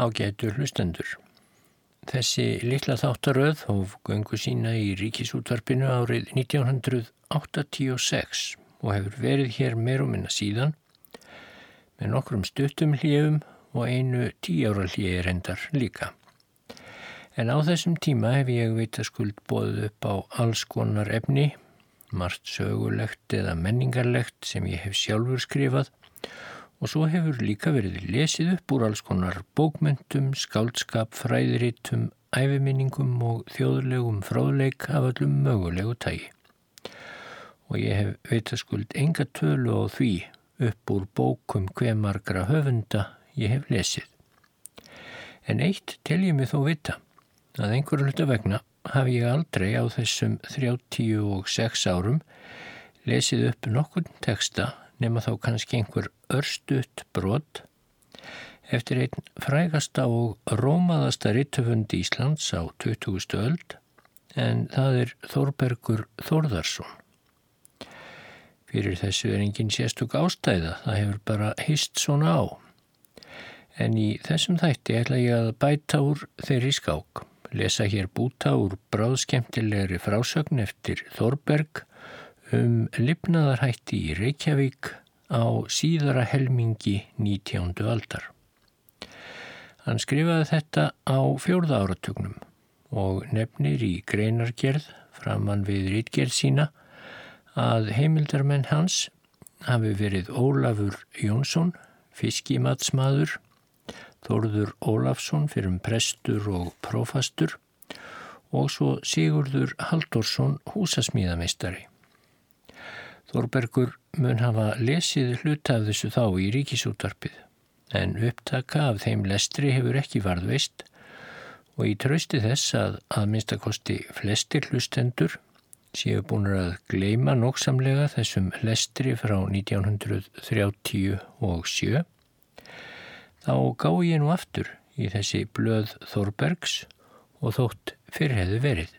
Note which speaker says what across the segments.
Speaker 1: Ágætur hlustendur. Þessi litla þáttaröð hóf göngu sína í ríkisútvarpinu árið 1986 og hefur verið hér meir og minna síðan með nokkrum stuttum hljöfum og einu tíára hljöði reyndar líka. En á þessum tíma hef ég vitaskuld bóðið upp á alls konar efni, margt sögulegt eða menningarlegt sem ég hef sjálfur skrifað og svo hefur líka verið lesið upp úr alls konar bókmyndum, skáldskap, fræðiritum, æfiminningum og þjóðlegum fráðleik af öllum mögulegu tægi. Og ég hef veitaskuld enga tölu á því upp úr bókum hver margra höfunda ég hef lesið. En eitt tel ég mig þó vita að einhverju hluta vegna hafi ég aldrei á þessum 36 árum lesið upp nokkurn texta nema þá kannski einhver örstuðt brot eftir einn frægasta og rómaðasta rittöfund Íslands á 20. öld en það er Þórbergur Þórðarsson. Fyrir þessu er engin sérstök ástæða, það hefur bara hist svona á. En í þessum þætti ætla ég að bæta úr þeirri skák, lesa hér búta úr bráðskemtilegri frásögn eftir Þórberg um lifnaðarhætti í Reykjavík á síðara helmingi 19. aldar. Hann skrifaði þetta á fjórða áratugnum og nefnir í greinargerð framann við rítgerð sína að heimildarmenn hans hafi verið Ólafur Jónsson, fiskimatsmaður, Þorður Ólafsson fyrir um prestur og prófastur og svo Sigurður Haldorsson húsasmíðameistari. Þorbergur mun hafa lesið hluta af þessu þá í ríkisúttarpið en upptaka af þeim lestri hefur ekki varðveist og í trausti þess að að minnstakosti flestir hlustendur séu búin að gleima nógsamlega þessum lestri frá 1937 þá gá ég nú aftur í þessi blöð Þorbergs og þótt fyrir hefðu verið.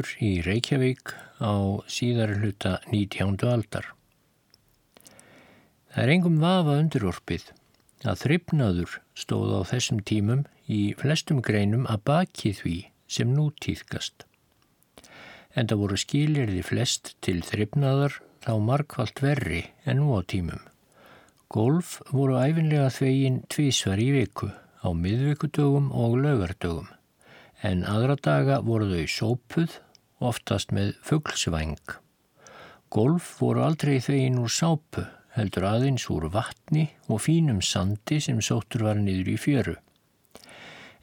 Speaker 1: Þryfnaður í Reykjavík á síðar hluta 19. aldar. Það er engum vafa undirorpið að þryfnaður stóð á þessum tímum í flestum greinum að baki því sem nú týðkast. En það voru skilirði flest til þryfnaðar þá markvallt verri en nú á tímum. Golf voru æfinlega þvegin tvísvar í viku á miðvikudögum og lögardögum en aðra daga voru þau sópuð, oftast með fugglsvæng. Golf voru aldrei þegin úr sápu, heldur aðeins úr vatni og fínum sandi sem sóttur var niður í fjöru.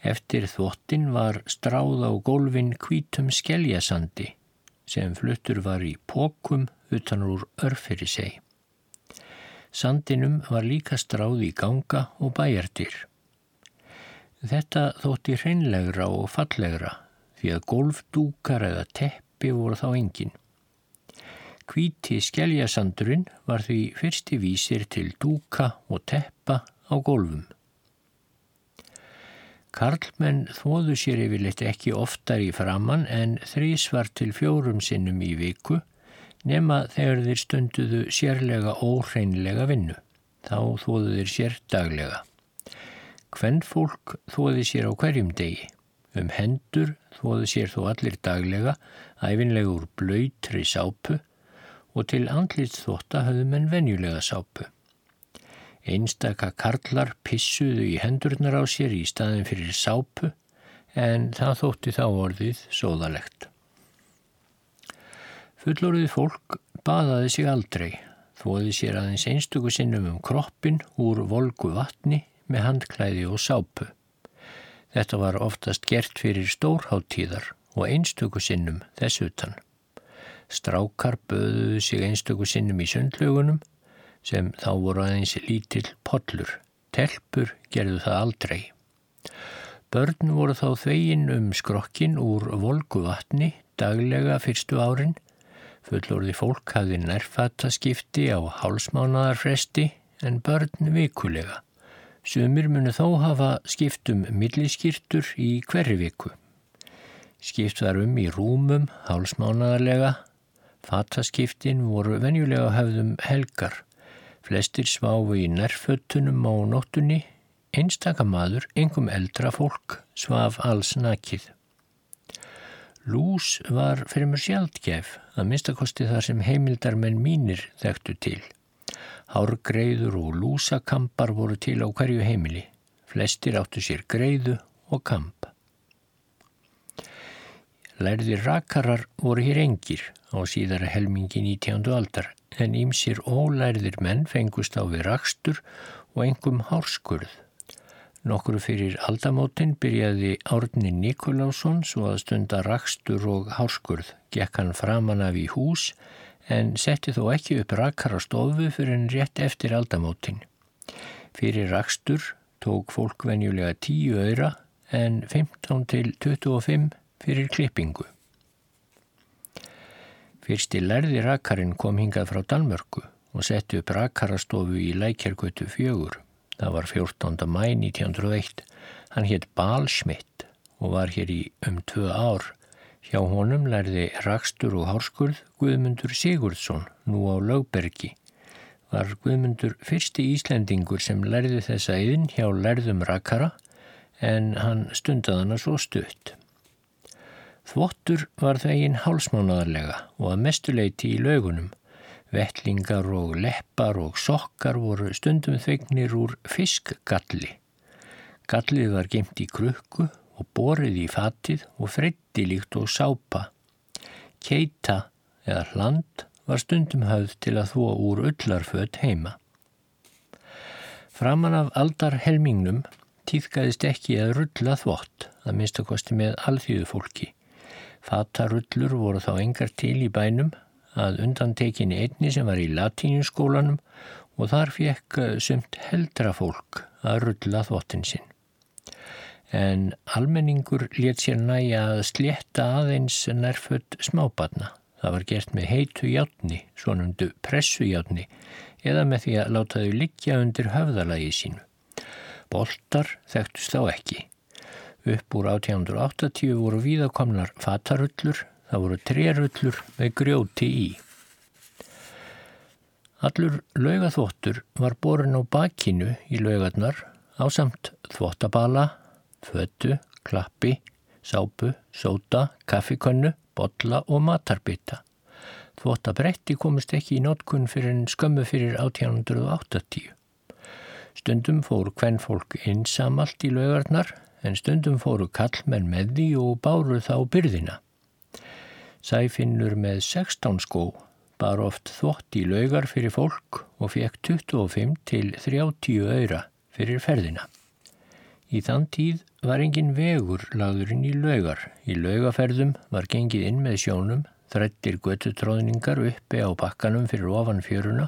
Speaker 1: Eftir þvottin var stráð á golfin kvítum skeljasandi sem fluttur var í pókum utan úr örfyrir seg. Sandinum var líka stráð í ganga og bæjartir. Þetta þótti hreinlegra og fallegra því að golfdúkar eða teppi voru þá engin. Kvíti skeljasandurinn var því fyrsti vísir til dúka og teppa á golfum. Karlmenn þóðu sér yfirleitt ekki oftar í framann en þrísvar til fjórum sinnum í viku nema þegar þeir stunduðu sérlega óhreinlega vinnu. Þá þóðu þeir sér daglega. Hvenn fólk þóði sér á hverjum degi. Um hendur þóði sér þó allir daglega, æfinlegur blöytri sápu og til andlitsþótta höfðu menn venjulega sápu. Einstaka karlar pissuðu í hendurnar á sér í staðin fyrir sápu en það þótti þá orðið sóðalegt. Fullorðið fólk baðaði sig aldrei, þóði sér aðeins einstöku sinnum um kroppin úr volgu vatni með handklæði og sápu. Þetta var oftast gert fyrir stórháttíðar og einstöku sinnum þess utan. Strákar böðuðu sig einstöku sinnum í sundlögunum sem þá voru aðeins lítill podlur. Telpur gerðu það aldrei. Börn voru þá þvegin um skrokkin úr volgu vatni daglega fyrstu árin. Fullorði fólk hafði nærfattaskipti á hálsmánaðarfresti en börn vikulega. Sumir munu þó hafa skiptum milliskýrtur í hverju viku. Skipt var um í rúmum hálsmánaðarlega. Fattaskiptin voru venjulega hafðum helgar. Flestir sváfu í nærfötunum á nóttunni, einstaka maður, engum eldra fólk, svaf alls nakið. Lús var fyrir mjög sjaldgef, að minnstakosti þar sem heimildarmenn mínir þekktu til. Hárgreiður og lúsakampar voru til á hverju heimili. Flestir áttu sér greiðu og kamp. Lærðir rakarar voru hér engir á síðara helmingi 19. aldar en ímsir ólærðir menn fengust á við rakstur og engum hárskurð. Nokkru fyrir aldamótin byrjaði Árni Nikolásson svo að stunda rakstur og hárskurð. Gekk hann framan af í hús en setti þó ekki upp rakara stofu fyrir en rétt eftir aldamótin. Fyrir rakstur tók fólk venjulega 10 öyra en 15 til 25 fyrir klippingu. Fyrsti lærði rakarinn kom hingað frá Danmörku og setti upp rakarastofu í Lækjargötu fjögur. Það var 14. mæ 1901. Hann hétt Balsmitt og var hér í um tvö ár. Hjá honum lærði rakstur og hárskurð Guðmundur Sigurdsson nú á Lögbergi. Var Guðmundur fyrsti Íslendingur sem lærði þessa yðin hjá lærðum rakara en hann stundaðana svo stutt. Þvottur var þegin hálsmánaðarlega og að mestuleiti í laugunum. Vettlingar og leppar og sokkar voru stundum þvegnir úr fiskgalli. Gallið var gemt í krukku og borið í fatið og freytti líkt og sápa. Keita eða hland var stundum höfð til að þvó úr öllarföt heima. Framan af aldar helmingnum týðgæðist ekki að rulla þvott, að minnstakosti með alþjóðu fólki. Fatarullur voru þá engar til í bænum að undantekinni einni sem var í latínuskólanum og þar fekk sumt heldra fólk að rulla þvottin sinn. En almenningur let sér næja að slétta aðeins nærfödd smábatna. Það var gert með heitu játni, svonundu pressujátni, eða með því að láta þau liggja undir höfðalagi sínu. Boltar þekktust þá ekki. Upp úr 1880 voru víðakomnar fatarullur, það voru trerullur með grjóti í. Allur laugaþvottur var borin á bakinu í laugarnar á samt þvottabala, fötu, klappi, sápu, sóta, kaffikönnu, botla og matarbita. Þvottabretti komist ekki í nótkunn fyrir en skömmu fyrir 1880. Stundum fór hvern fólk einsamalt í laugarnar en stundum fóru kallmenn með því og báru þá byrðina. Sæfinnur með 16 skó bar oft þvott í laugar fyrir fólk og fekk 25 til 30 öyra fyrir ferðina. Í þann tíð var engin vegur lagðurinn í laugar. Í laugaferðum var gengið inn með sjónum, þrættir göttutróðningar uppi á bakkanum fyrir ofan fjöruna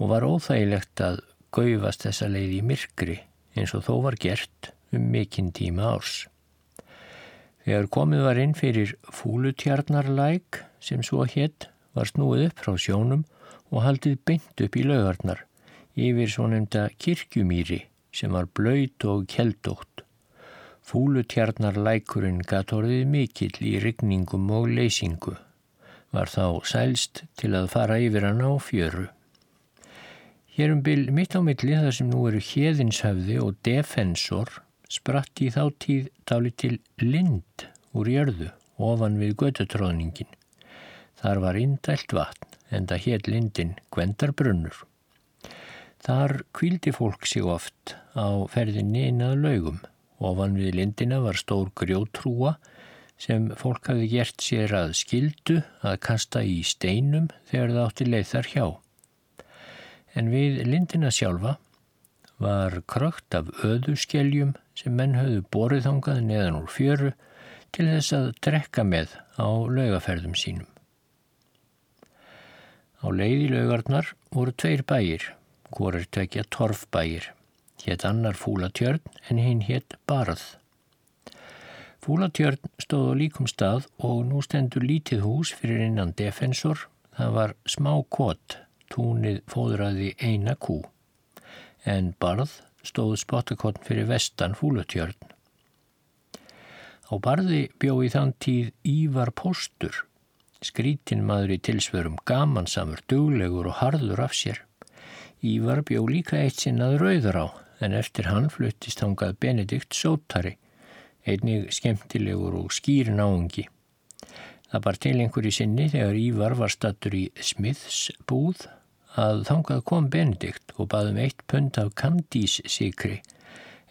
Speaker 1: og var óþægilegt að gaufast þessa leið í myrkri eins og þó var gert um mikinn tíma árs. Þegar komið var inn fyrir fúlutjarnarlæk sem svo hétt var snúið upp frá sjónum og haldið beint upp í laugarnar yfir svo nefnda kirkjumýri sem var blöyt og keldótt. Fúlutjarnarlækurinn gatt orðið mikill í rygningum og leysingu. Var þá sælst til að fara yfir hann á fjöru. Hér um byl mitt á milli þar sem nú eru hérðinshöfði og defensor spratt í þá tíð táli til lind úr jörðu ofan við gödutróðningin. Þar var indælt vatn en það hétt lindin Gvendarbrunnur. Þar kvildi fólk sig oft á ferðinni innað laugum. Ofan við lindina var stór grjótrúa sem fólk hafi gert sér að skildu að kasta í steinum þegar það átti leið þar hjá. En við lindina sjálfa var krökt af öðuskeljum sem menn höfðu borið þangað neðan úr fjöru til þess að drekka með á laugaferðum sínum. Á leiði laugarnar voru tveir bæir, hvorir tvekja torfbæir. Hétt annar fúlatjörn en hinn hétt barð. Fúlatjörn stóð á líkum stað og nú stendur lítið hús fyrir innan defensor. Það var smá kott, túnið fóðraði eina kú. En barð stóð spottakotn fyrir vestan fúlatjörn. Á barði bjóði þann tíð Ívar Póstur Skrítin maður í tilsverum gamansamur, duglegur og harður af sér. Ívar bjó líka eitt sinnað rauður á, en eftir hann fluttist hangað Benedikt Sótari, einnig skemmtilegur og skýr náungi. Það bar til einhverju sinni þegar Ívar var stattur í Smiths búð að þangað kom Benedikt og baðum eitt pund af kandíssikri,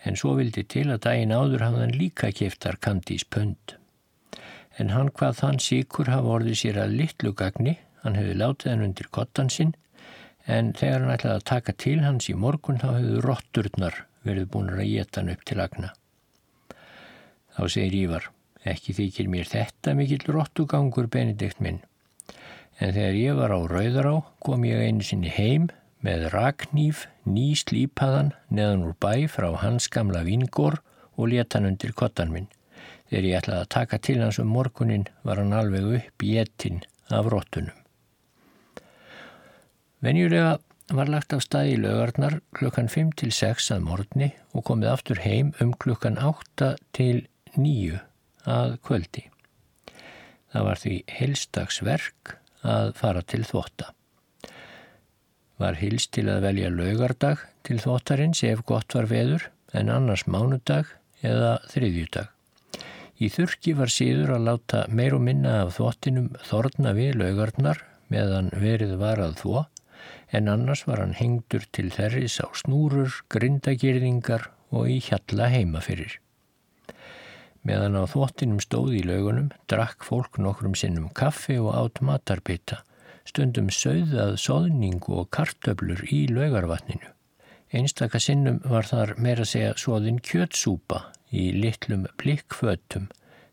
Speaker 1: en svo vildi til að daginn áður hafðan líka keftar kandíspund en hann hvað þann síkur hafa orðið sér að litlu gagni, hann hefði látið hann undir kottan sinn, en þegar hann ætlaði að taka til hans í morgun þá hefðu rotturnar verið búin að geta hann upp til agna. Þá segir Ívar, ekki þykir mér þetta mikill rottugangur Benedikt minn, en þegar ég var á Rauðará kom ég einu sinni heim með raknýf, ný slípaðan neðan úr bæ frá hans gamla vingor og leta hann undir kottan minn. Þegar ég ætlaði að taka til hans um morgunin var hann alveg upp í ettin af róttunum. Venjulega var lagt af stað í lögarnar klukkan 5 til 6 að morgni og komið aftur heim um klukkan 8 til 9 að kvöldi. Það var því helstagsverk að fara til þvótta. Var hilst til að velja lögardag til þvóttarins ef gott var veður en annars mánudag eða þriðjudag. Í þurki var síður að láta meir og minna af þvottinum þorna við laugarnar meðan verið var að þvó en annars var hann hengdur til þerris á snúrur, grindagirðingar og í hjalla heima fyrir. Meðan á þvottinum stóði í laugunum drakk fólk nokkrum sinnum kaffi og átt matarbita, stundum söðað soðningu og kartöblur í laugarvatninu. Einstaka sinnum var þar meira að segja soðin kjötsúpa í litlum blikkfötum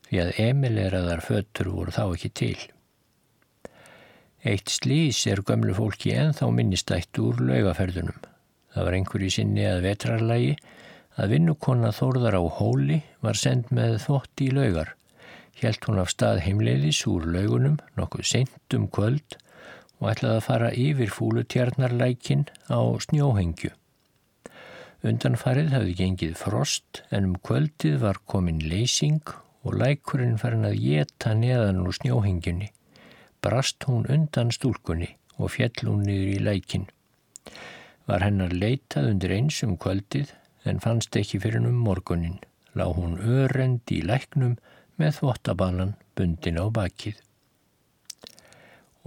Speaker 1: því að emileraðar fötur voru þá ekki til. Eitt slís er gömlu fólki enþá minnistætt úr laugaferðunum. Það var einhverju sinni að vetrarlægi að vinnukonna þórðar á hóli var send með þvott í laugar. Hjælt hún af stað heimleiðis úr laugunum nokkuð sent um kvöld og ætlaði að fara yfir fúlutjarnarlækin á snjóhengju. Undanfarið hafði gengið frost en um kvöldið var komin leysing og lækurinn farin að geta neðan úr snjóhengjunni. Brast hún undan stúlkunni og fjell hún niður í lækin. Var hennar leitað undir eins um kvöldið en fannst ekki fyrir um morgunin. Lá hún örend í læknum með þvottabalan bundin á bakið.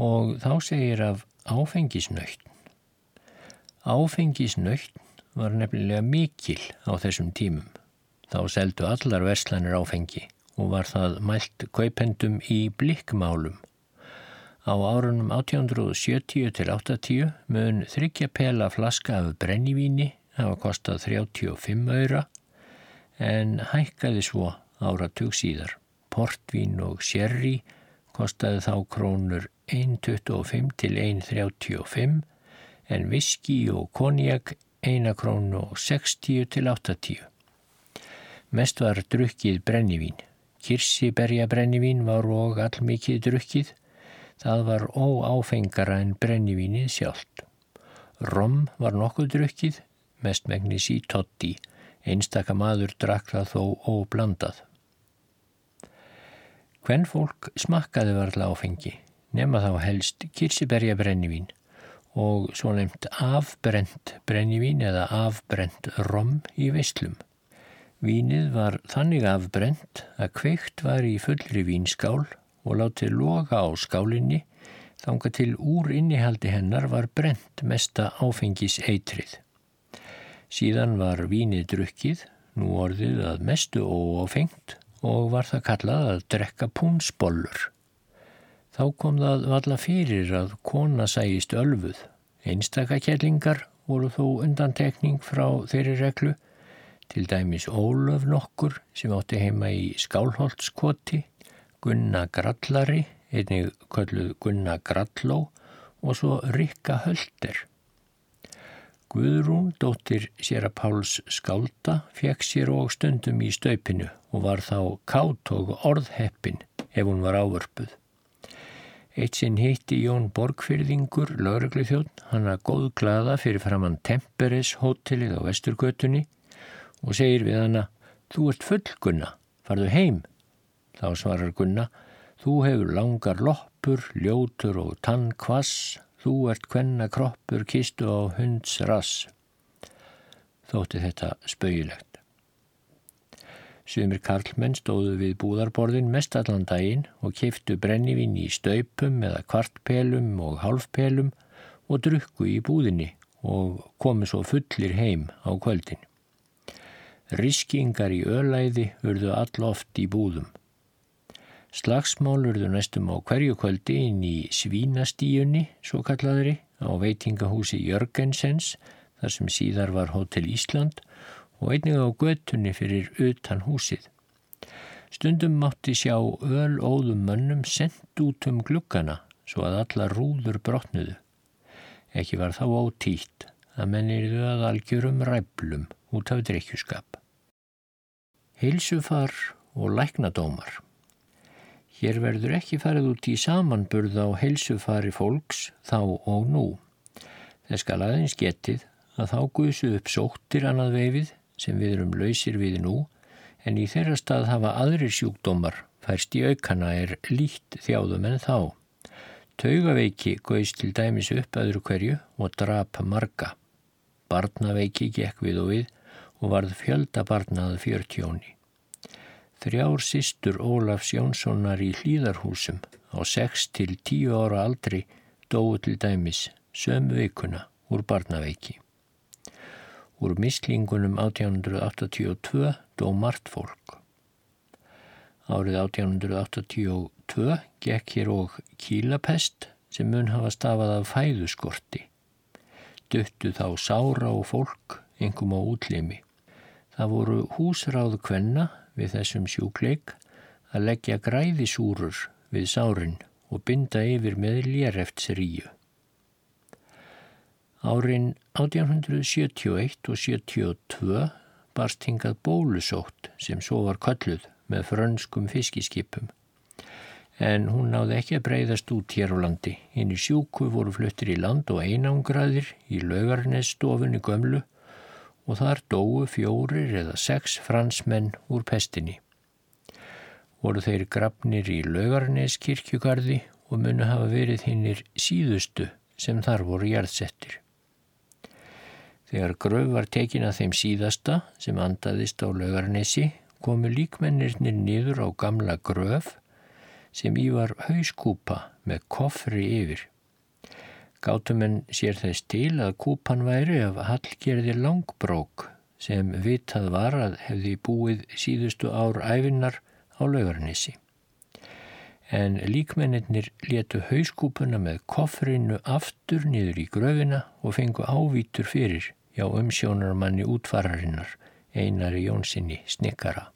Speaker 1: Og þá segir af áfengisnöytt. Áfengisnöytt var nefnilega mikil á þessum tímum. Þá seldu allar verslanir áfengi og var það mælt kaupendum í blikkmálum. Á árunum 1870 til 80 mun þryggja pela flaska af brennivíni hafa kostað 35 öyra en hækkaði svo áratug síðar. Portvín og sherry kostaði þá krónur 1,25 til 1,35 en viski og konjak 1 krónu og 60 til 80. Mest var drukkið brennivín. Kirsiberja brennivín var og allmikið drukkið. Það var óáfengara en brennivínið sjálft. Rom var nokkuð drukkið, mest megnis í totti. Einstaka maður drakk það þó óblandað. Hvenn fólk smakkaði varðla áfengi, nema þá helst kirsiberja brennivín og svo nefnt afbrent brennivín eða afbrent rom í veislum. Vínið var þannig afbrent að kveikt var í fullri vínskál og látið loga á skálinni þanga til úr innihaldi hennar var brent mesta áfengis eitrið. Síðan var vínið drukkið, nú orðið að mestu óáfengt og var það kallað að drekka púnsbollur. Þá kom það valla fyrir að kona sæist ölfuð. Einstakakjellingar voru þó undantekning frá þeirri reglu, til dæmis Ólöf nokkur sem átti heima í Skálholtskoti, Gunna Grallari, einnig kölluð Gunna Gralló og svo Rikka Hölder. Guðrún, dóttir sér að Páls skálda, fekk sér og stundum í staupinu og var þá kátt og orðheppin ef hún var ávörpuð. Eitt sinn hitti Jón Borgfyrðingur, lauruglu þjótt, hann að góð glada fyrir framann Temperes hótelið á Vesturgötunni og segir við hana, þú ert full Gunna, farðu heim. Þá svarar Gunna, þú hefur langar loppur, ljótur og tannkvass, þú ert hvenna kroppur kistu á hunds rass. Þótti þetta spauilegt. Sumir karlmenn stóðu við búðarborðin mest allan daginn og keiftu brennivinn í staupum eða kvartpelum og halfpelum og drukku í búðinni og komu svo fullir heim á kvöldin. Riskingar í ölæði urðu alloft í búðum. Slagsmál urðu næstum á hverju kvöldi inn í Svínastíunni, svo kallaðri, á veitingahúsi Jörgensens, þar sem síðar var Hotel Ísland og einnig á götunni fyrir utan húsið. Stundum mátti sjá öl óðum mönnum sendt út um glukkana svo að alla rúður brotnuðu. Ekki var þá ótítt að mennirðu að algjörum ræplum út af dreikjuskap. Heilsufar og læknadómar Hér verður ekki farið út í samanburð á heilsufari fólks þá og nú. Þess skal aðeins getið að þá guðsu upp sóttir annað veifið sem við erum lausir við nú en í þeirra stað hafa aðri sjúkdómar færst í aukana er líkt þjáðum en þá. Taugaveiki gauðst til dæmis upp öðru hverju og drap marga. Barnaveiki gekk við og við og varð fjölda barnað fjörtjóni. Þrjár sístur Ólafs Jónssonar í hlýðarhúsum á 6 til 10 ára aldri dói til dæmis sömu vikuna úr barnaveiki. Úr mislingunum 1882 dó margt fólk. Árið 1882 gekk hér og kílapest sem mun hafa stafað af fæðuskorti. Duttu þá sára og fólk, engum á útlimi. Það voru húsráðu kvenna við þessum sjúkleik að leggja græðisúrur við sárin og binda yfir með léreftsríu. Árin 1871 og 72 barst hingað bólusótt sem svo var kalluð með frönskum fiskiskipum. En hún náði ekki að breyðast út hér á landi. Inn í sjúku voru fluttir í land og einangraðir í laugarnesstofunni gömlu og þar dóu fjórir eða sex fransmenn úr pestinni. Voru þeir grafnir í laugarnes kirkjugarði og munu hafa verið hinnir síðustu sem þar voru jærðsettir. Þegar gröf var tekin að þeim síðasta sem andaðist á laugarnesi komu líkmennirnir niður á gamla gröf sem í var hauskúpa með koffri yfir. Gátumenn sér þess til að kúpan væri af hallgerði langbrók sem vitað var að hefði búið síðustu ár æfinnar á laugarnesi. En líkmennir letu hauskúpuna með koffrinu aftur niður í gröfina og fengu ávítur fyrir hjá umsjónarmanni útfararinnar einari Jónssoni snikkara.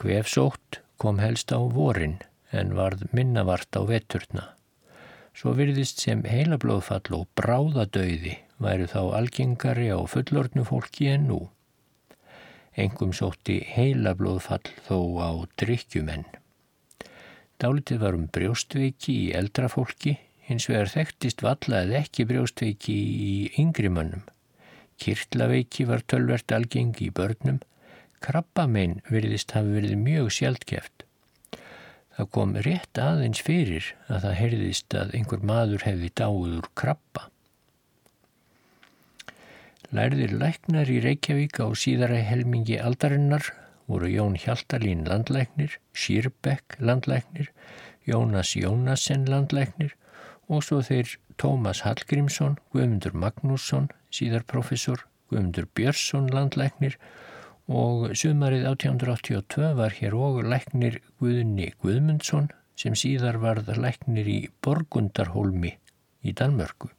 Speaker 1: Kvefsótt kom helst á vorin en varð minnavart á veturna. Svo virðist sem heilablóðfall og bráðadauði væri þá algengari á fullornu fólki en nú. Engum sótti heilablóðfall þó á drikkjumenn. Dálitið var um brjóstveiki í eldra fólki hins vegar þekktist valla eða ekki brjóstveiki í yngri mönnum. Kirtlaveiki var tölvert algeng í börnum, krabbamein veriðist hafi verið mjög sjaldkjæft. Það kom rétt aðeins fyrir að það heyrðist að einhver maður hefði dáið úr krabba. Lærðir læknar í Reykjavík á síðara helmingi aldarinnar voru Jón Hjaltalín landlæknir, Sýrbekk landlæknir, Jónas Jónasen landlæknir og svo þeir Tómas Hallgrímsson, Guðmundur Magnússon, síðar professor, Guðmundur Björnsson landlæknir og sumarið 1882 var hér og læknir Guðni Guðmundsson sem síðar varð læknir í Borgundarholmi í Danmörku.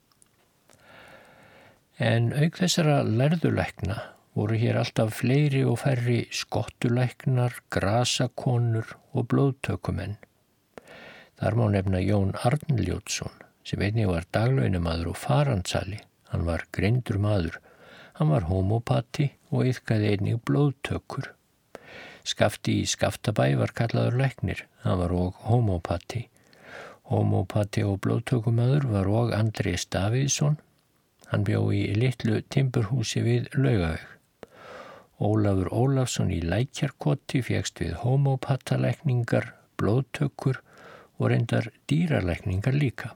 Speaker 1: En auk þessara lærðulækna voru hér alltaf fleiri og færri skottulæknar, grasakonur og blóðtökumenn. Þar má nefna Jón Arnljótsson sem einnig var daglaunumadur og farandsali. Hann var greindur maður. Hann var homopati og yfkaði einnig blóðtökur. Skafti í Skaftabæ var kallaður læknir. Hann var og homopati. Homopati og blóðtökumadur var og Andri Staviðsson. Hann bjó í litlu timburhúsi við laugaveg. Ólafur Ólafsson í lækjarkoti fegst við homopatalækningar, blóðtökur og reyndar dýralækningar líka.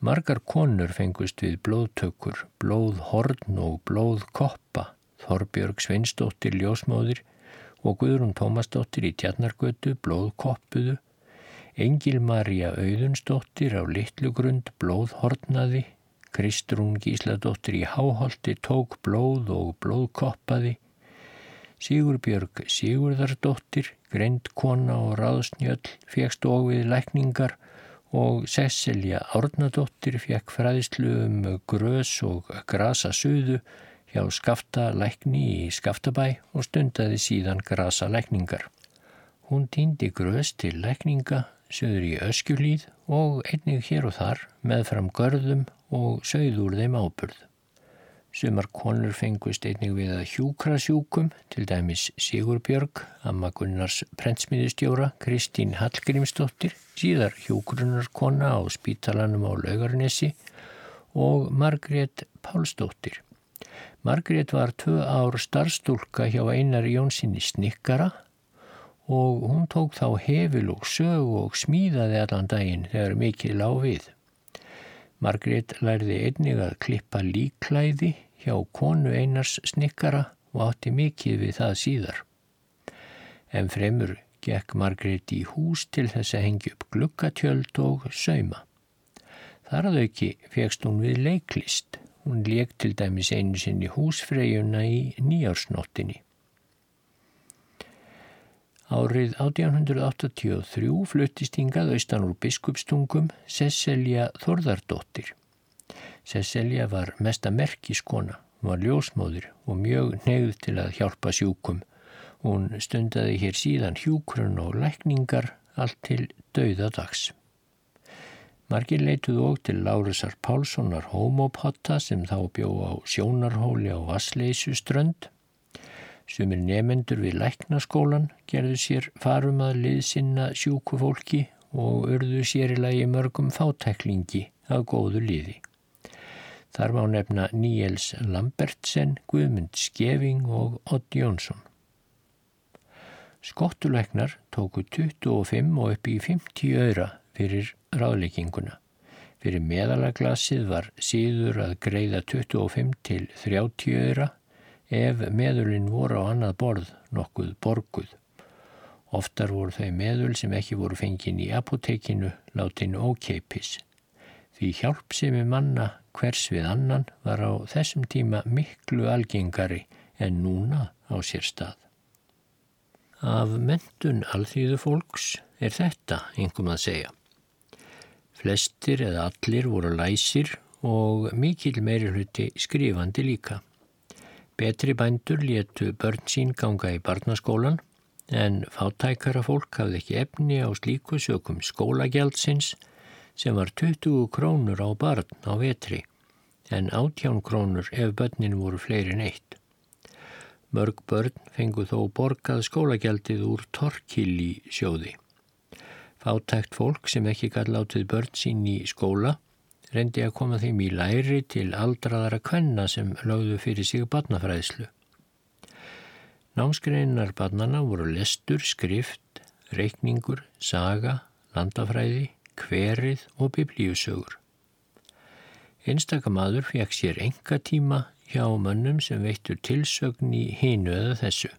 Speaker 1: Margar konur fengust við blóðtökur, blóðhorn og blóðkoppa, Þorbjörg Sveinsdóttir ljósmóðir og Guðrún Tómasdóttir í Tjarnargötu blóðkoppuðu, Engil Marja Auðunsdóttir á Littlugrund blóðhornaði, Kristrún Gísladóttir í Háholti tók blóð og blóðkoppaði, Sigurbjörg Sigurðardóttir, greindkona og ráðsnjöll, fegst og við lækningar og Cecilia Árnadóttir fekk fræðislu um grös og grasa suðu hjá skafta lækni í skaftabæ og stundaði síðan grasa lækningar. Hún týndi grös til lækninga söður í öskjulíð og einnig hér og þar meðfram görðum og sögður þeim áburð. Sumar konur fengust einnig við að hjúkra sjúkum, til dæmis Sigurbjörg, Amma Gunnars prentsmiðustjóra, Kristín Hallgrímsdóttir, síðar hjúgrunarkona á spítalanum á Laugarnesi og Margrét Pálsdóttir. Margrét var tvö ár starfstúlka hjá einar Jónssoni Snikkara og hún tók þá hefil og sög og smíðaði allan daginn þegar mikið lág við. Margrét lærði einnig að klippa líklæði hjá konu einars snikkara og átti mikið við það síðar. En fremur gekk Margrét í hús til þess að hengja upp glukkatjöld og sauma. Þar að auki fegst hún við leiklist. Hún leik til dæmis einu sinni húsfreyjuna í nýjársnóttinni. Árið 1883 fluttist hingað austan úr biskupstungum Cecilia Þorðardóttir. Cecilia var mesta merkiskona, var ljósmóður og mjög neyð til að hjálpa sjúkum. Hún stundaði hér síðan hjúkrun og lækningar allt til dauðadags. Margir leituð og til Lárusar Pálssonar homopotta sem þá bjó á sjónarhóli á Vassleisu strönd Sumir nefendur við læknaskólan gerðu sér farum að liðsinna sjúku fólki og urðu sér í lagi mörgum fátæklingi af góðu liði. Þar má nefna Níels Lambertsen, Guðmund Skeving og Odd Jónsson. Skottuleiknar tóku 25 og upp í 50 öyra fyrir ráðleikinguna. Fyrir meðalaglassið var síður að greiða 25 til 30 öyra ef meðulinn voru á annað borð nokkuð borguð. Oftar voru þau meðul sem ekki voru fengin í apotekinu látin ókeipis. Því hjálpsemi manna hvers við annan var á þessum tíma miklu algengari en núna á sér stað. Af mentun alþýðu fólks er þetta einhverjum að segja. Flestir eða allir voru læsir og mikil meiri hluti skrifandi líka. Betri bændur létu börn sín ganga í barnaskólan en fátækara fólk hafði ekki efni á slíku sökum skólagjaldsins sem var 20 krónur á barn á vetri en 18 krónur ef börnin voru fleiri neitt. Mörg börn fengu þó borgað skólagjaldið úr torkili sjóði. Fátækt fólk sem ekki gæti látið börn sín í skóla reyndi að koma þeim í læri til aldraðara kvenna sem lögðu fyrir sig barnafræðslu. Námskreinar barnana voru lestur, skrift, reikningur, saga, landafræði, hverið og biblíusögur. Einstakamadur fekk sér enga tíma hjá mönnum sem veittur tilsögn í hinu eða þessu.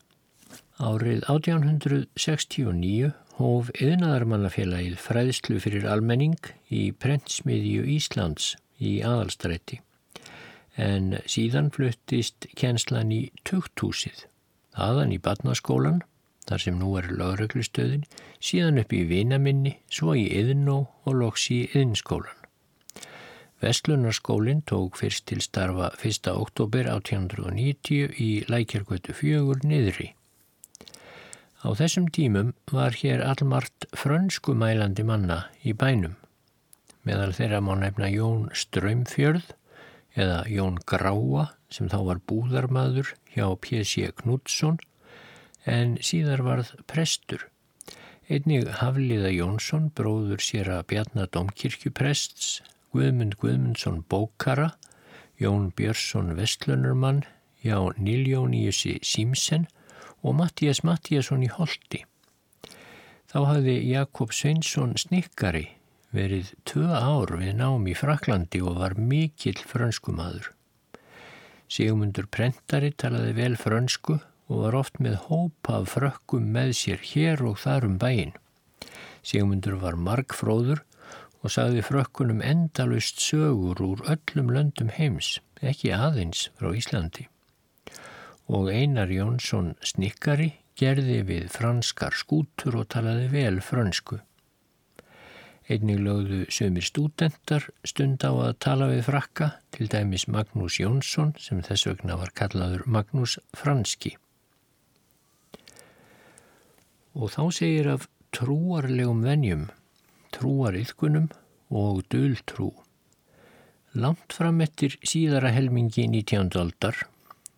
Speaker 1: Árið 1869 hóf yðnaðarmannafélagið fræðslu fyrir almenning í prentsmiðju Íslands í aðalstrætti. en síðan fluttist kjenslan í tukthúsið, aðan í badnaskólan, þar sem nú er lögreglustöðin, síðan upp í Vinaminni, svo í Yðnó og loks í Yðnskólan. Vestlunarskólinn tók fyrst til starfa 1. oktober 1890 í Lækjargötu fjögur niðri. Á þessum tímum var hér allmart frönskumælandi manna í bænum. Meðal þeirra má nefna Jón Strömfjörð eða Jón Gráa sem þá var búðarmadur hjá P.C. Knútsson en síðar varð prestur. Einnig Hafliða Jónsson, bróður sér að Bjarnar Domkirkjuprests, Guðmund Guðmundsson Bókara, Jón Björnsson Vestlunarmann, já Niljóníusi Símsen og Mattías Mattíasson í Holti. Þá hafði Jakob Sveinsson snikkari verið tvö ár við nám í Fraklandi og var mikill frönskumadur. Sigmundur Prentari talaði vel frönsku og var oft með hópa af frökkum með sér hér og þar um bæin. Sigmundur var margfróður og sagði frökkunum endalust sögur úr öllum löndum heims, ekki aðeins frá Íslandi. Og Einar Jónsson snikkari gerði við franskar skútur og talaði vel frönsku. Einnig lögðu sömur stúdendar stund á að tala við frakka, til dæmis Magnús Jónsson sem þess vegna var kallaður Magnús Franski. Og þá segir af trúarlegum venjum, trúariðkunum og döltrú. Langt fram eftir síðara helmingi 19. aldar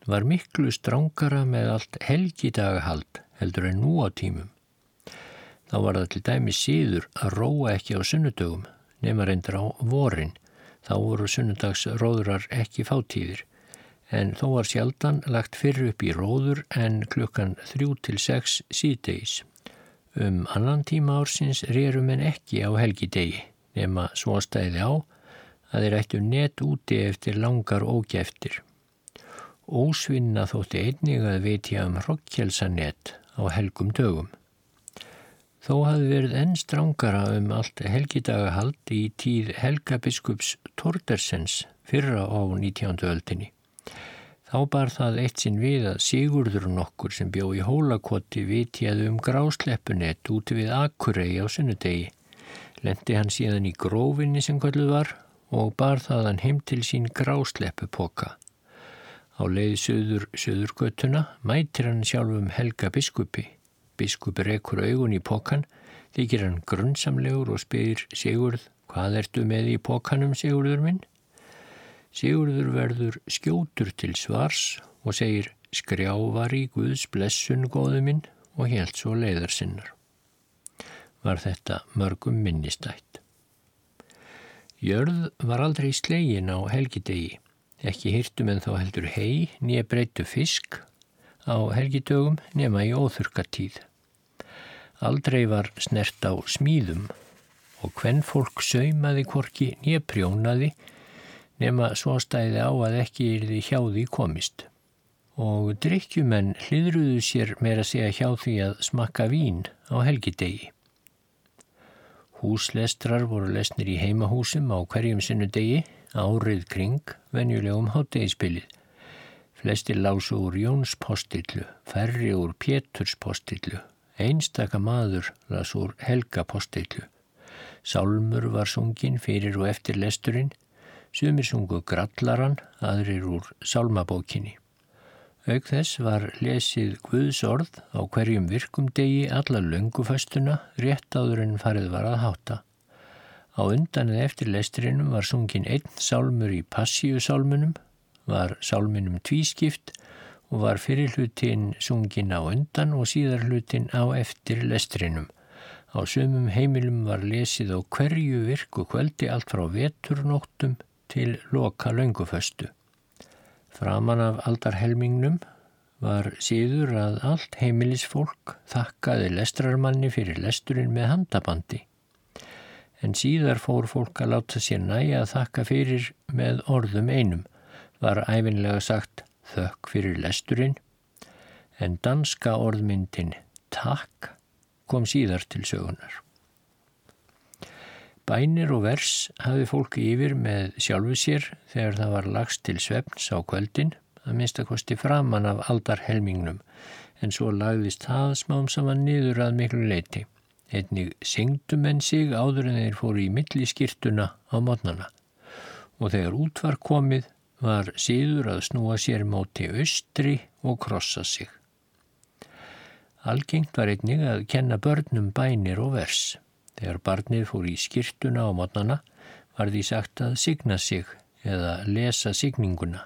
Speaker 1: var miklu strángara með allt helgidagahald heldur en nú á tímum. Þá var það til dæmi síður að róa ekki á sunnudögum nema reyndir á vorin. Þá voru sunnudagsróðurar ekki fátíðir en þó var sjaldan lagt fyrir upp í róður en klukkan 3-6 síðdeis. Um annan tíma ársins rerum en ekki á helgidegi nema svo stæði á að þeir ættu net úti eftir langar ógeftir. Ósvinna þótti einnig að veitja um hrokkjelsanett á helgum dögum. Þó hafði verið enn strángara um allt helgidagahald í tíð helgabiskups Tordersens fyrra á 19. öldinni. Þá bar það eitt sinn við að Sigurður nokkur sem bjó í hólakoti vitjaði um grásleppunett úti við Akurey á sunnudegi. Lendi hann síðan í grófinni sem kvöldu var og bar það hann heim til sín grásleppupoka. Á leið söður söðurgötuna mætir hann sjálfum helgabiskupi Biskupur ekkur augun í pokan, þykir hann grunnsamlegur og spyr Sigurð, hvað ertu með í pokanum Sigurður minn? Sigurður verður skjótur til svars og segir skrjávar í Guðs blessun góðu minn og helt svo leiðar sinnar. Var þetta mörgum minnistætt. Jörð var aldrei slegin á helgidegi, ekki hirtum en þá heldur hei nýja breytu fisk á helgidögum nema í óþurkatíð. Aldrei var snert á smíðum og hvenn fólk saumaði korki nýjaprjónaði nema svo stæði á að ekki er því hjá því komist. Og drikkjumenn hlýðruðu sér meira segja hjá því að smakka vín á helgidegi. Húslestrar voru lesnir í heimahúsum á hverjum sinnu degi, árið kring, venjulegum háttegispilið. Flestir lásu úr Jóns postillu, færri úr Péturs postillu, einstaka maður las úr Helga postillu. Sálmur var sungin fyrir og eftir lesturinn, sumir sungu Grallaran, aðrir úr Sálmabókinni. Auk þess var lesið Guðs orð á hverjum virkum degi alla lönguföstuna rétt áður en farið var að háta. Á undan eða eftir lesturinnum var sungin einn sálmur í passíusálmunum var sálminum tvískipt og var fyrir hlutin sungin á undan og síðar hlutin á eftir lestrinum. Á sömum heimilum var lesið á hverju virku kvöldi allt frá veturnóttum til loka launguföstu. Framan af aldarhelmingnum var síður að allt heimilisfólk þakkaði lestrarmanni fyrir lesturinn með handabandi. En síðar fór fólk að láta sér næja að þakka fyrir með orðum einum var æfinlega sagt þökk fyrir lesturinn en danska orðmyndin takk kom síðar til sögunar. Bænir og vers hafi fólki yfir með sjálfu sér þegar það var lagst til svefns á kvöldin að minnstakosti framann af aldarhelmingnum en svo lagðist það smám saman niður að miklu leiti. Einnig syngdum en sig áður en þeir fóru í milli skýrtuna á mótnana og þegar út var komið var síður að snúa sér móti austri og krossa sig. Algengt var einnig að kenna börnum bænir og vers. Þegar barnið fór í skýrtuna á mótnana var því sagt að signa sig eða lesa signinguna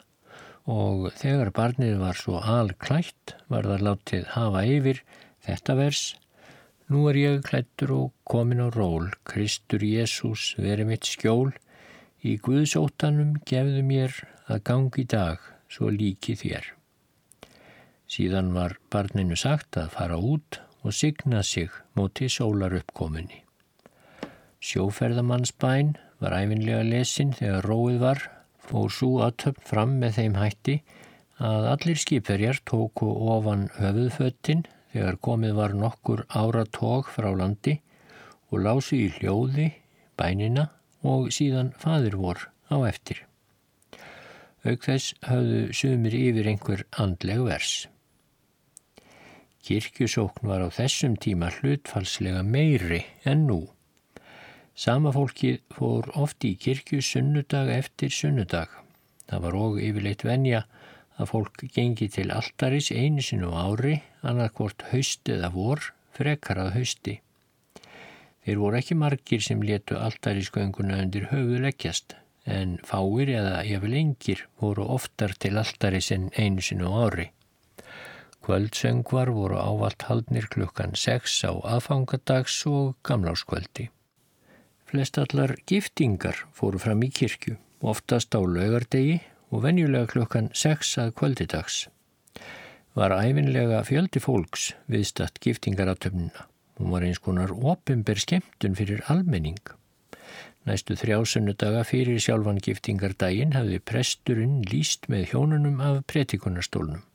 Speaker 1: og þegar barnið var svo alklætt var það látið hafa yfir þetta vers Nú er ég klættur og komin á ról, Kristur Jésús veri mitt skjól, í Guðsóttanum gefðu mér að gangi dag svo líki þér. Síðan var barninu sagt að fara út og signa sig móti sólar uppkominni. Sjóferðamannsbæn var æfinlega lesin þegar róið var, fór svo aðtöfn fram með þeim hætti að allir skipverjar tóku ofan höfuðföttin þegar komið var nokkur áratóg frá landi og lási í hljóði, bænina og síðan fadir vor á eftir. Auk þess hafðu sumir yfir einhver andleg vers. Kirkjusókn var á þessum tíma hlutfalslega meiri en nú. Sama fólkið fór oft í kirkju sunnudag eftir sunnudag. Það var og yfirleitt venja að fólk gengi til altaris einu sinu ári, annarkvort haust eða vor, frekarað hausti. Þeir voru ekki margir sem letu altarisgönguna undir höfuleggjast, en fáir eða jafnvel engir voru oftar til altaris en einu sinu ári. Kvöldsöngvar voru ávalt haldnir klukkan 6 á aðfangadags og gamláskvöldi. Flestallar giftingar fóru fram í kirkju, oftast á laugardegi og venjulega klukkan 6 að kvöldidags. Var æfinlega fjöldi fólks viðstatt giftingaratöfnuna. Hún var eins konar opimber skemmtun fyrir almenning. Næstu þrjásunnudaga fyrir sjálfan giftingardaginn hafði presturinn líst með hjónunum af pretikunarstólnum.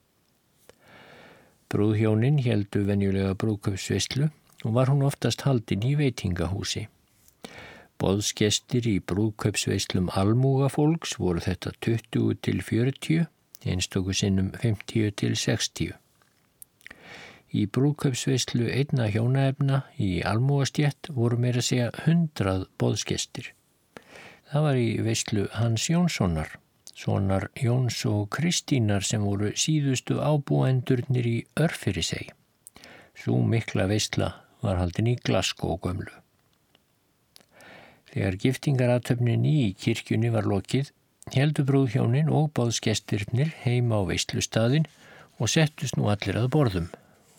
Speaker 1: Brúðhjónin heldu venjulega brúköpsveistlu og var hún oftast haldinn í veitingahúsi. Bóðskestir í brúðkaupsveislum almúgafólks voru þetta 20 til 40, einstöku sinnum 50 til 60. Í brúðkaupsveislu einna hjónaefna í almúgastjett voru meira segja 100 bóðskestir. Það var í veislu Hans Jónssonar, sonar Jóns og Kristínar sem voru síðustu ábúendurnir í örfyrir seg. Svo mikla veisla var haldin í Glasgow gömlu. Þegar giftingaratöfnin í kirkjunni var lokið, heldu brúðhjónin og báðskestirnir heima á veistlustadin og settust nú allir að borðum.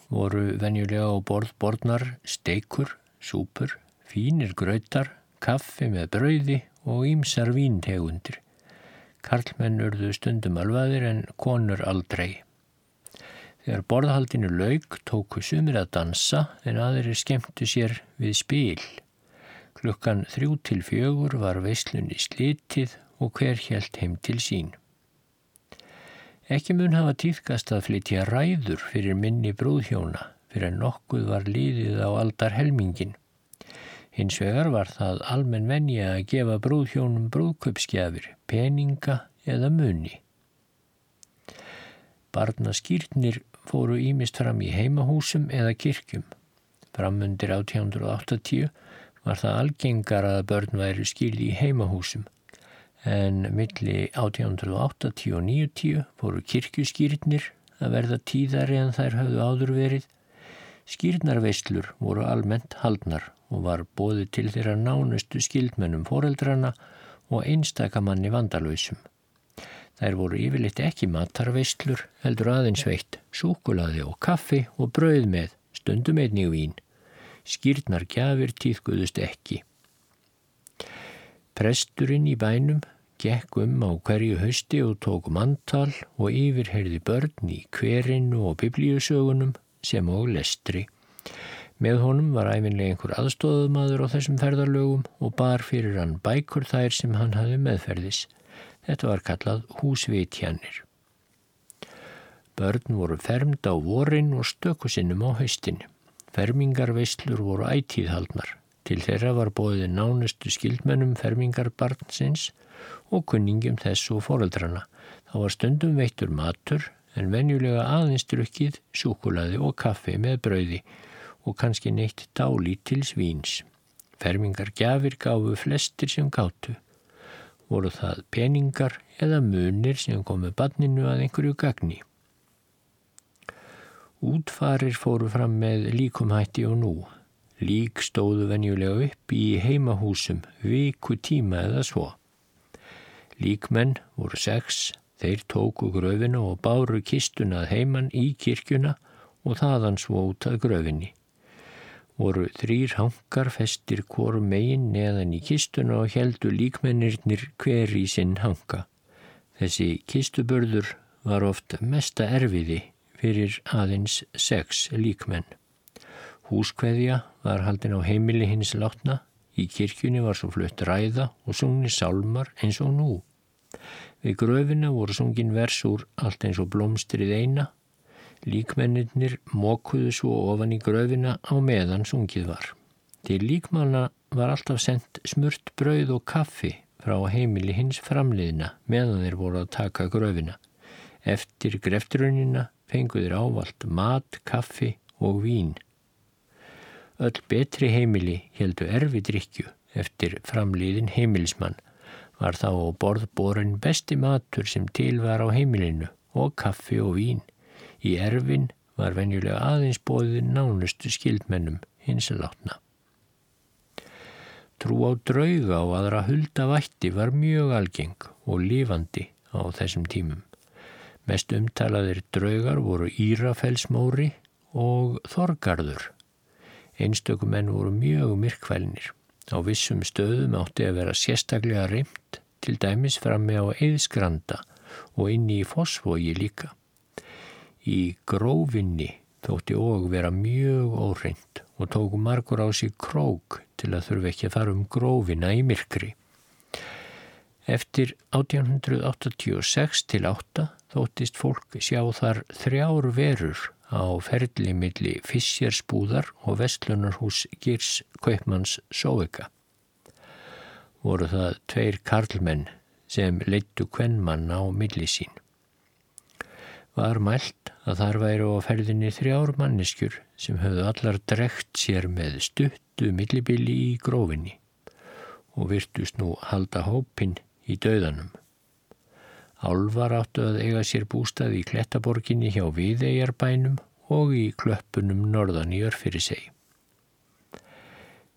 Speaker 1: Voru venjulega á borð borðnar steikur, súpur, fínir gröytar, kaffi með brauði og ímsar víntegundir. Karlmenn urðu stundum alvaðir en konur aldrei. Þegar borðhaldinu laug tóku sumir að dansa en aðrir skemmtu sér við spil. Klukkan þrjú til fjögur var veislunni slitið og hver helt heim til sín. Ekki mun hafa týðkast að flytja ræður fyrir minni brúðhjóna fyrir nokkuð var líðið á aldar helmingin. Hins vegar var það almenn venja að gefa brúðhjónum brúðköpsgjafir, peninga eða muni. Barnaskýrnir fóru ímist fram í heimahúsum eða kirkjum. Framundir 1880 var það algengar að börn væri skildi í heimahúsum en milli 1880 og 90 fóru kirkjuskýrnir að verða tíðari en þær hafðu áður verið. Skýrnarveislur voru almennt haldnar og var bóði til þeirra nánustu skildmennum foreldrana og einstakamanni vandalöysum. Þær voru yfirleitt ekki matarveislur, heldur aðeins veitt, súkulaði og kaffi og brauð með, stundum einnig vín skýrnar gjafir tíðguðust ekki. Presturinn í bænum gekk um á hverju hausti og tók manntal og yfirherði börn í hverinu og biblíusögunum sem og lestri. Með honum var æfinlega einhver aðstóðumadur á þessum ferðarlögum og bar fyrir hann bækur þær sem hann hafi meðferðis. Þetta var kallað húsvitjanir. Börn voru fermd á vorin og stökusinnum á haustinu. Fermingarveislur voru ætíðhaldnar. Til þeirra var bóðið nánustu skildmennum fermingarbarnsins og kunningjum þess og foreldrana. Það var stundum veittur matur en venjulega aðeins drukkið, súkulaði og kaffi með brauði og kannski neitt dáli til svíns. Fermingar gafir gafu flestir sem gáttu. Voru það peningar eða munir sem komu banninu að einhverju gagni. Útfarir fóru fram með líkumhætti og nú. Lík stóðu venjulega upp í heimahúsum viku tíma eða svo. Líkmenn voru sex, þeir tóku gröfina og báru kistunað heimann í kirkjuna og þaðan svo út að gröfinni. Voru þrýr hankar festir hvoru megin neðan í kistuna og heldu líkmennirnir hver í sinn hanka. Þessi kistubörður var oft mesta erfiði fyrir aðeins sex líkmenn. Húskveðja var haldin á heimili hins látna, í kirkjunni var svo flutt ræða og sungni sálmar eins og nú. Við gröfina voru sungin versur allt eins og blómstrið eina, líkmennir mókuðu svo ofan í gröfina á meðan sungið var. Til líkmanna var alltaf sendt smurt brauð og kaffi frá heimili hins framliðina meðan þeir voru að taka gröfina. Eftir greftrunina fenguður ávalt mat, kaffi og vín. Öll betri heimili heldu erfi drikju eftir framlýðin heimilismann var þá á borðborin besti matur sem til var á heimilinu og kaffi og vín. Í erfin var venjulega aðeins bóðið nánustu skildmennum hins að látna. Trú á drauga og aðra hulda vætti var mjög algeng og lifandi á þessum tímum. Mest umtalaðir draugar voru Írafellsmóri og Þorgarður Einstökum menn voru mjög myrkvælnir. Á vissum stöðum átti að vera sérstaklega reymt, til dæmis frammi á eðskranda og inni í fosfogi líka. Í grófinni þótti og vera mjög óreint og tóku margur á sig krók til að þurfa ekki að fara um grófina í myrkri. Eftir 1886 til 8 þóttist fólk sjá þar þrjár verur á ferli milli Fissjarsbúðar og Vestlunarhús Girs Kaupmanns Sóvika. Voru það tveir karlmenn sem leittu kvennmann á milli sín. Var mælt að þar væri á ferðinni þrjár manneskjur sem höfðu allar drekt sér með stuttu millibili í grófinni og virtust nú halda hópin í döðanum. Álvar áttu að eiga sér bústað í Klettaborginni hjá Viðegjarbænum og í klöppunum norðan í Örfyrirsei.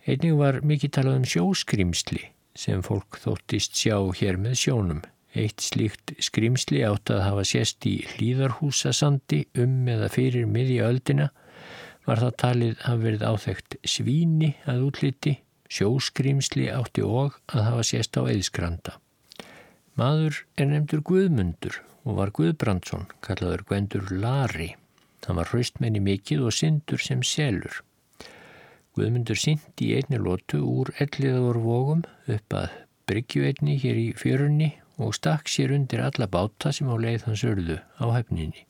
Speaker 1: Einnig var mikið talað um sjóskrimsli sem fólk þóttist sjá hér með sjónum. Eitt slíkt skrimsli átt að hafa sést í hlýðarhúsasandi um eða fyrir miðja öldina var það talið að verið áþægt svíni að útliti, sjóskrimsli átti og að hafa sést á eðskranda. Maður er nefndur Guðmundur og var Guðbrandsson, kallaður Gvendur Lari. Hann var hraustmenni mikið og syndur sem selur. Guðmundur syndi í einni lótu úr elliðaður vógum upp að bryggjuveitni hér í fjörunni og stakk sér undir alla báta sem á leið hans örðu á hefninni.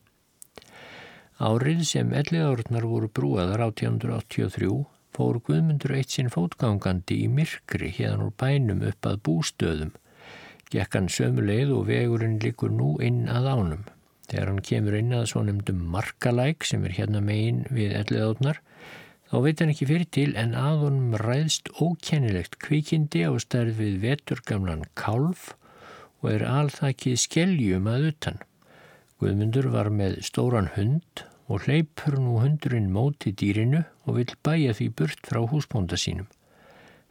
Speaker 1: Árið sem elliðaðurnar voru brúaðar 1883 fór Guðmundur eitt sinn fótgangandi í myrkri hérna úr bænum upp að bústöðum Gekk hann sömu leið og vegurinn likur nú inn að ánum. Þegar hann kemur inn að svo nefndum markalæk sem er hérna megin við elliðátnar, þá veit hann ekki fyrir til en að honum ræðst ókennilegt kvikindi á stærð við veturgamlan kálf og er alþakkið skeljum að utan. Guðmundur var með stóran hund og hleypur nú hundurinn móti dýrinu og vil bæja því burt frá húsbónda sínum.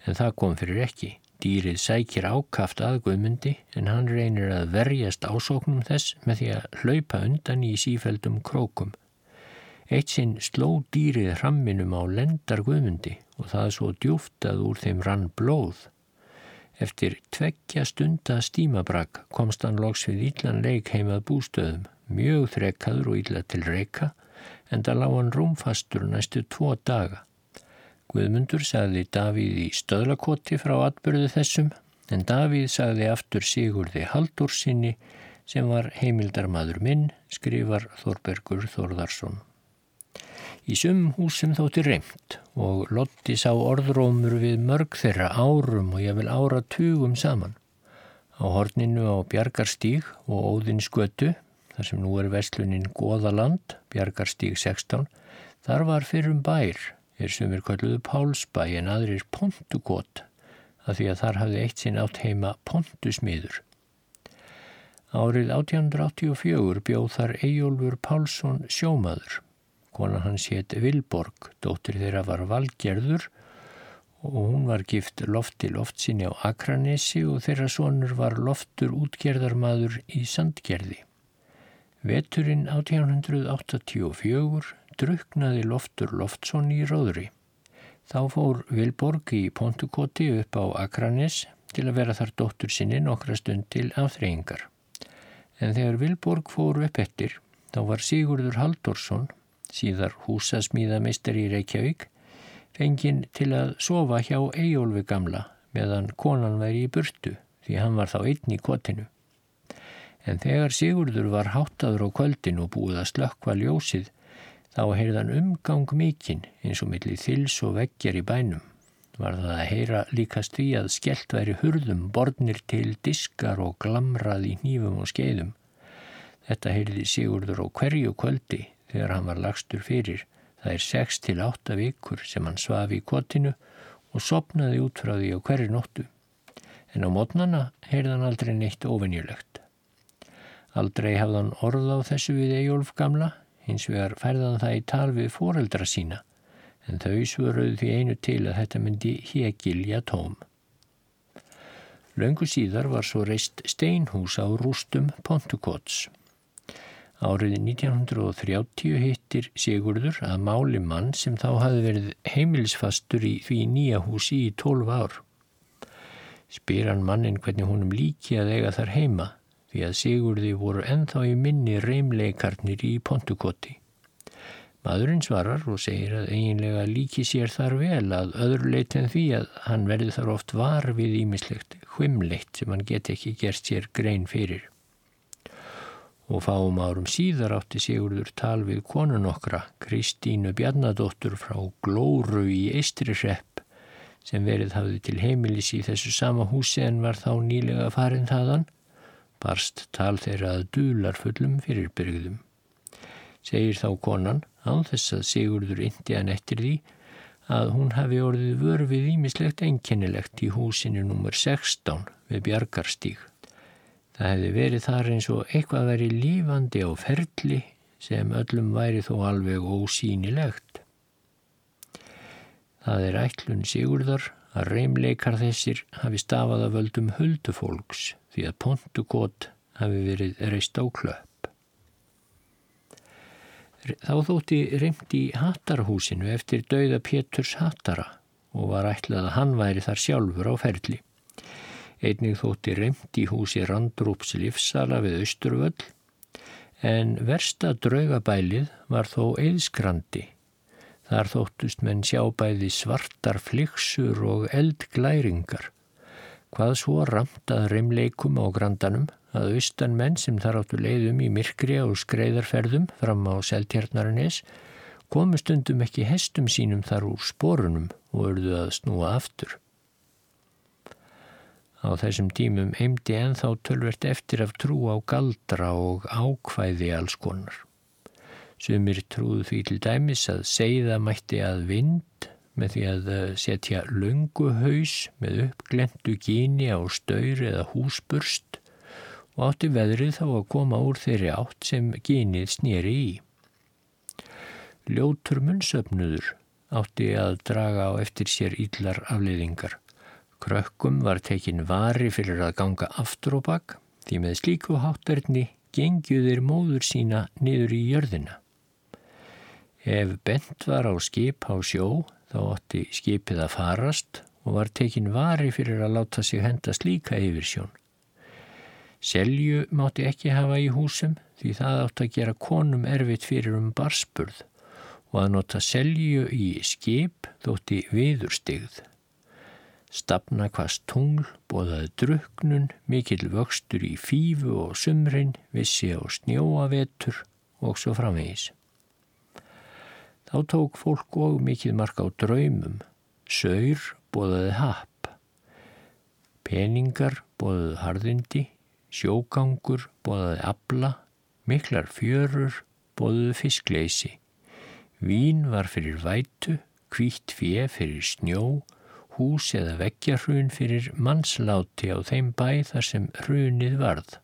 Speaker 1: En það kom fyrir ekki. Dýrið sækir ákaft að Guðmundi en hann reynir að verjast ásóknum þess með því að hlaupa undan í sífældum krókum. Eitt sinn sló dýrið hramminum á lendar Guðmundi og það svo djúft að úr þeim rann blóð. Eftir tveggja stunda stímabrak komst hann loks við íllan leik heimað bústöðum, mjög þrekkaður og ílla til reyka en það lág hann rúmfastur næstu tvo daga. Guðmundur sagði Davíð í stöðlakoti frá atbyrðu þessum en Davíð sagði aftur Sigurði Haldórsinni sem var heimildarmadur minn, skrifar Þorbergur Þorðarsson. Í sum húsum þótti reymt og Lotti sá orðrómur við mörg þeirra árum og ég vil ára tugum saman. Á horninu á Bjarkarstíg og Óðinsgötu, þar sem nú er veslunin Goðaland, Bjarkarstíg 16, þar var fyrrum bær, er sem er kalluðu Pálsbæ en aðrir Pontugót, að því að þar hafði eitt sinn átt heima Pontusmiður. Árið 1884 bjóð þar Eyjólfur Pálsson sjómaður Kona hans hétt Vilborg, dóttir þeirra var Valgerður og hún var gift lofti loftsinni á Akranessi og þeirra sonur var loftur útgerðarmadur í Sandgerði. Veturinn 1884 druknaði loftur loftsson í Róðri. Þá fór Vilborg í Pontukoti upp á Akranes til að vera þar dóttur sinni nokkra stund til afþreyingar. En þegar Vilborg fór upp ettir, þá var Sigurður Haldorsson síðar húsasmíðameistari í Reykjavík, fenginn til að sofa hjá Eyjólfi gamla meðan konan væri í burtu því hann var þá einn í kotinu. En þegar Sigurður var háttaður á kvöldin og búið að slökkva ljósið, þá heyrðan umgang mikinn eins og millir þils og veggjar í bænum. Var það að heyra líkast því að skellt væri hurðum, borðnir til diskar og glamrað í nýfum og skeiðum. Þetta heyrði Sigurður á hverju kvöldi þegar hann var lagstur fyrir. Það er 6 til 8 vikur sem hann svafi í kotinu og sopnaði út frá því á hverju nóttu. En á mótnana heyrði hann aldrei neitt ofinjulegt. Aldrei hafði hann orð á þessu við Ejólf gamla, hins vegar færðan það í tal við foreldra sína, en þau svöruði því einu til að þetta myndi hegilja tóm. Laungu síðar var svo reist steinhús á rústum Pontukots. Árið 1930 hittir Sigurður að máli mann sem þá hafi verið heimilsfastur í því nýja húsi í 12 ár. Spyr hann mannin hvernig húnum líki að eiga þar heima því að Sigurði voru enþá í minni reymleikarnir í Pontukoti. Maðurinn svarar og segir að eiginlega líki sér þar vel að öðru leit en því að hann verði þar oft var við ímislegt hvimleitt sem hann get ekki gert sér grein fyrir og fáum árum síðar átti Sigurður tal við konun okkra, Kristínu Bjarnadóttur frá Glóru í Eistrirrepp sem verið hafði til heimilis í þessu sama húsi en var þá nýlega farin þaðan, barst tal þeirra að dular fullum fyrirbyrgðum. Segir þá konan, á þess að Sigurður indi hann eftir því, að hún hafi orðið vörfið ímislegt enkennilegt í húsinu nr. 16 við Bjarkarstík. Það hefði verið þar eins og eitthvað verið lífandi á ferli sem öllum væri þó alveg ósýnilegt. Það er ætlun Sigurðar að reymleikar þessir hafi stafað að völdum huldufólks því að pontukot hafi verið reist á klöpp. Þá þótti reymt í hattarhúsinu eftir dauða Péturs hattara og var ætlað að hann væri þar sjálfur á ferli. Einnig þótti reymt í húsi Randrúps livsala við Östurvöll en versta draugabælið var þó eðskrandi. Þar þóttust menn sjá bæði svartar flyksur og eldglæringar. Hvað svo ramt að reymleikum á grandanum að austan menn sem þar áttu leiðum í myrkri og skreiðarferðum fram á seltjarnarines komu stundum ekki hestum sínum þar úr sporunum og örðu að snúa aftur. Á þessum tímum heimdi enþá tölvert eftir af trú á galdra og ákvæði alls konar. Sumir trúðu því til dæmis að segða mætti að vind með því að eh, setja lunguhaus með uppglendu gíni á staur eða húsburst og átti veðrið þá að koma úr þeirri átt sem gínið snýri í. Ljótur munnsöfnuður átti að draga á eftir sér íllar afleiðingar. Krökkum var tekin vari fyrir að ganga aftur og bakk því með slíku hátverðni gengjuðir móður sína niður í jörðina. Ef bent var á skip á sjó þá ótti skipið að farast og var tekin vari fyrir að láta sig henda slíka yfir sjón. Selju mátti ekki hafa í húsum því það átt að gera konum erfitt fyrir um barspurð og að nota selju í skip þótti viðurstigð. Stafna hvast tungl, bóðaði druknun, mikill vöxtur í fífu og sumrin, vissi á snjóavetur og svo framvegis. Þá tók fólk og mikið mark á draumum. Saur bóðaði happ. Peningar bóðaði harðindi. Sjógangur bóðaði abla. Miklar fjörur bóðaði fiskleysi. Vín var fyrir vætu, kvítt fjö fyrir snjó, hús eða veggjarhrun fyrir mannsláti á þeim bæ þar sem hrunið varð.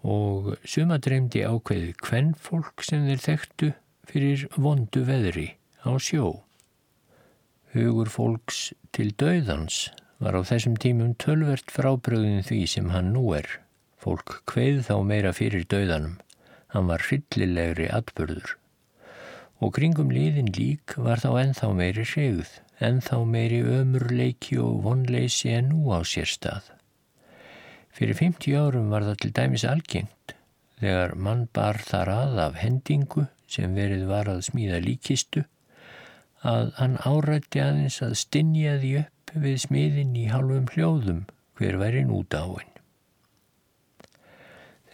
Speaker 1: Og suma dreymdi ákveðið kvennfólk sem þeir þekktu fyrir vondu veðri á sjó. Hugur fólks til döðans var á þessum tímum tölvert frábröðin því sem hann nú er. Fólk kveið þá meira fyrir döðanum. Hann var hryllilegri atbörður. Og kringum liðin lík var þá enþá meiri segð, enþá meiri ömurleiki og vonleysi en nú á sér stað. Fyrir 50 árum var það til dæmis algengt þegar mann bar þar að af hendingu sem verið var að smíða líkistu að hann árætti aðeins að stinja því upp við smiðin í halvum hljóðum hver væri nút áinn.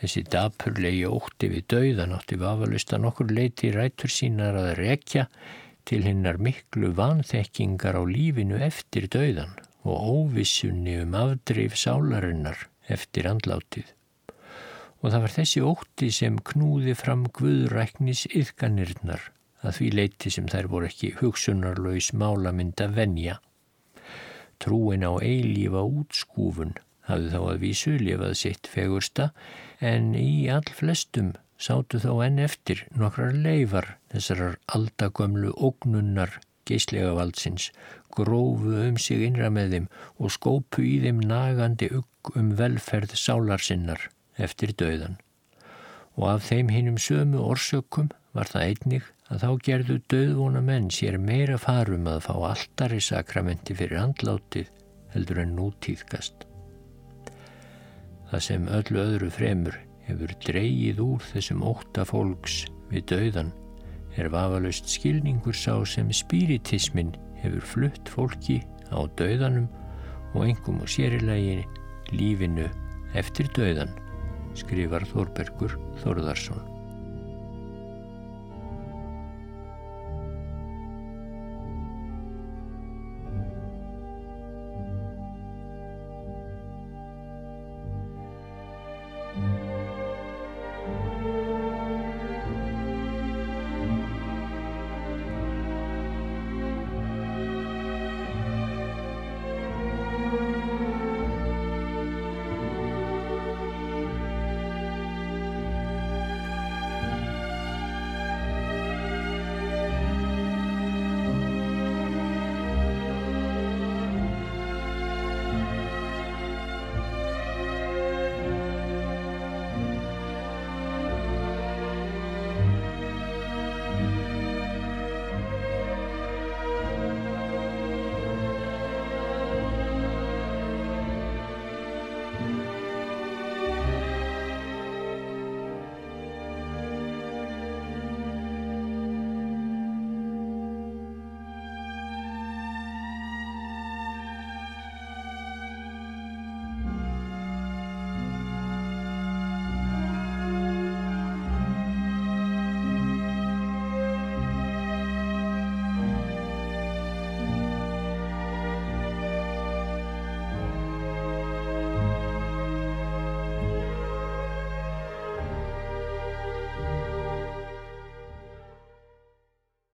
Speaker 1: Þessi dapurlegi ótti við dauðan átti vafalust að nokkur leiti rætur sínar að rekja til hinnar miklu vanþekkingar á lífinu eftir dauðan og óvissunni um afdreif sálarinnar eftir andlátið og það var þessi ótti sem knúði fram guðræknis yðganirnar að því leiti sem þær voru ekki hugsunarlaus málamynda venja. Trúin á eilífa útskúfun hafði þá að vísu lifað sitt fegursta en í all flestum sátu þá enn eftir nokkrar leifar þessarar aldagömlu ógnunnar geislega valdsins, grófu um sig innra með þeim og skópu í þeim nagandi ugg um velferð sálarsinnar eftir döðan og af þeim hinnum sömu orsökum var það einnig að þá gerðu döðvona menn sér meira farum að fá alltari sakramenti fyrir handlátið heldur en nútíðkast. Það sem öllu öðru fremur hefur dreyið úr þessum óta fólks við döðan er vafalaust skilningur sá sem spiritismin hefur flutt fólki á döðanum og engum og sérilegi lífinu eftir döðan skrifar Þórbergur Þórðarsson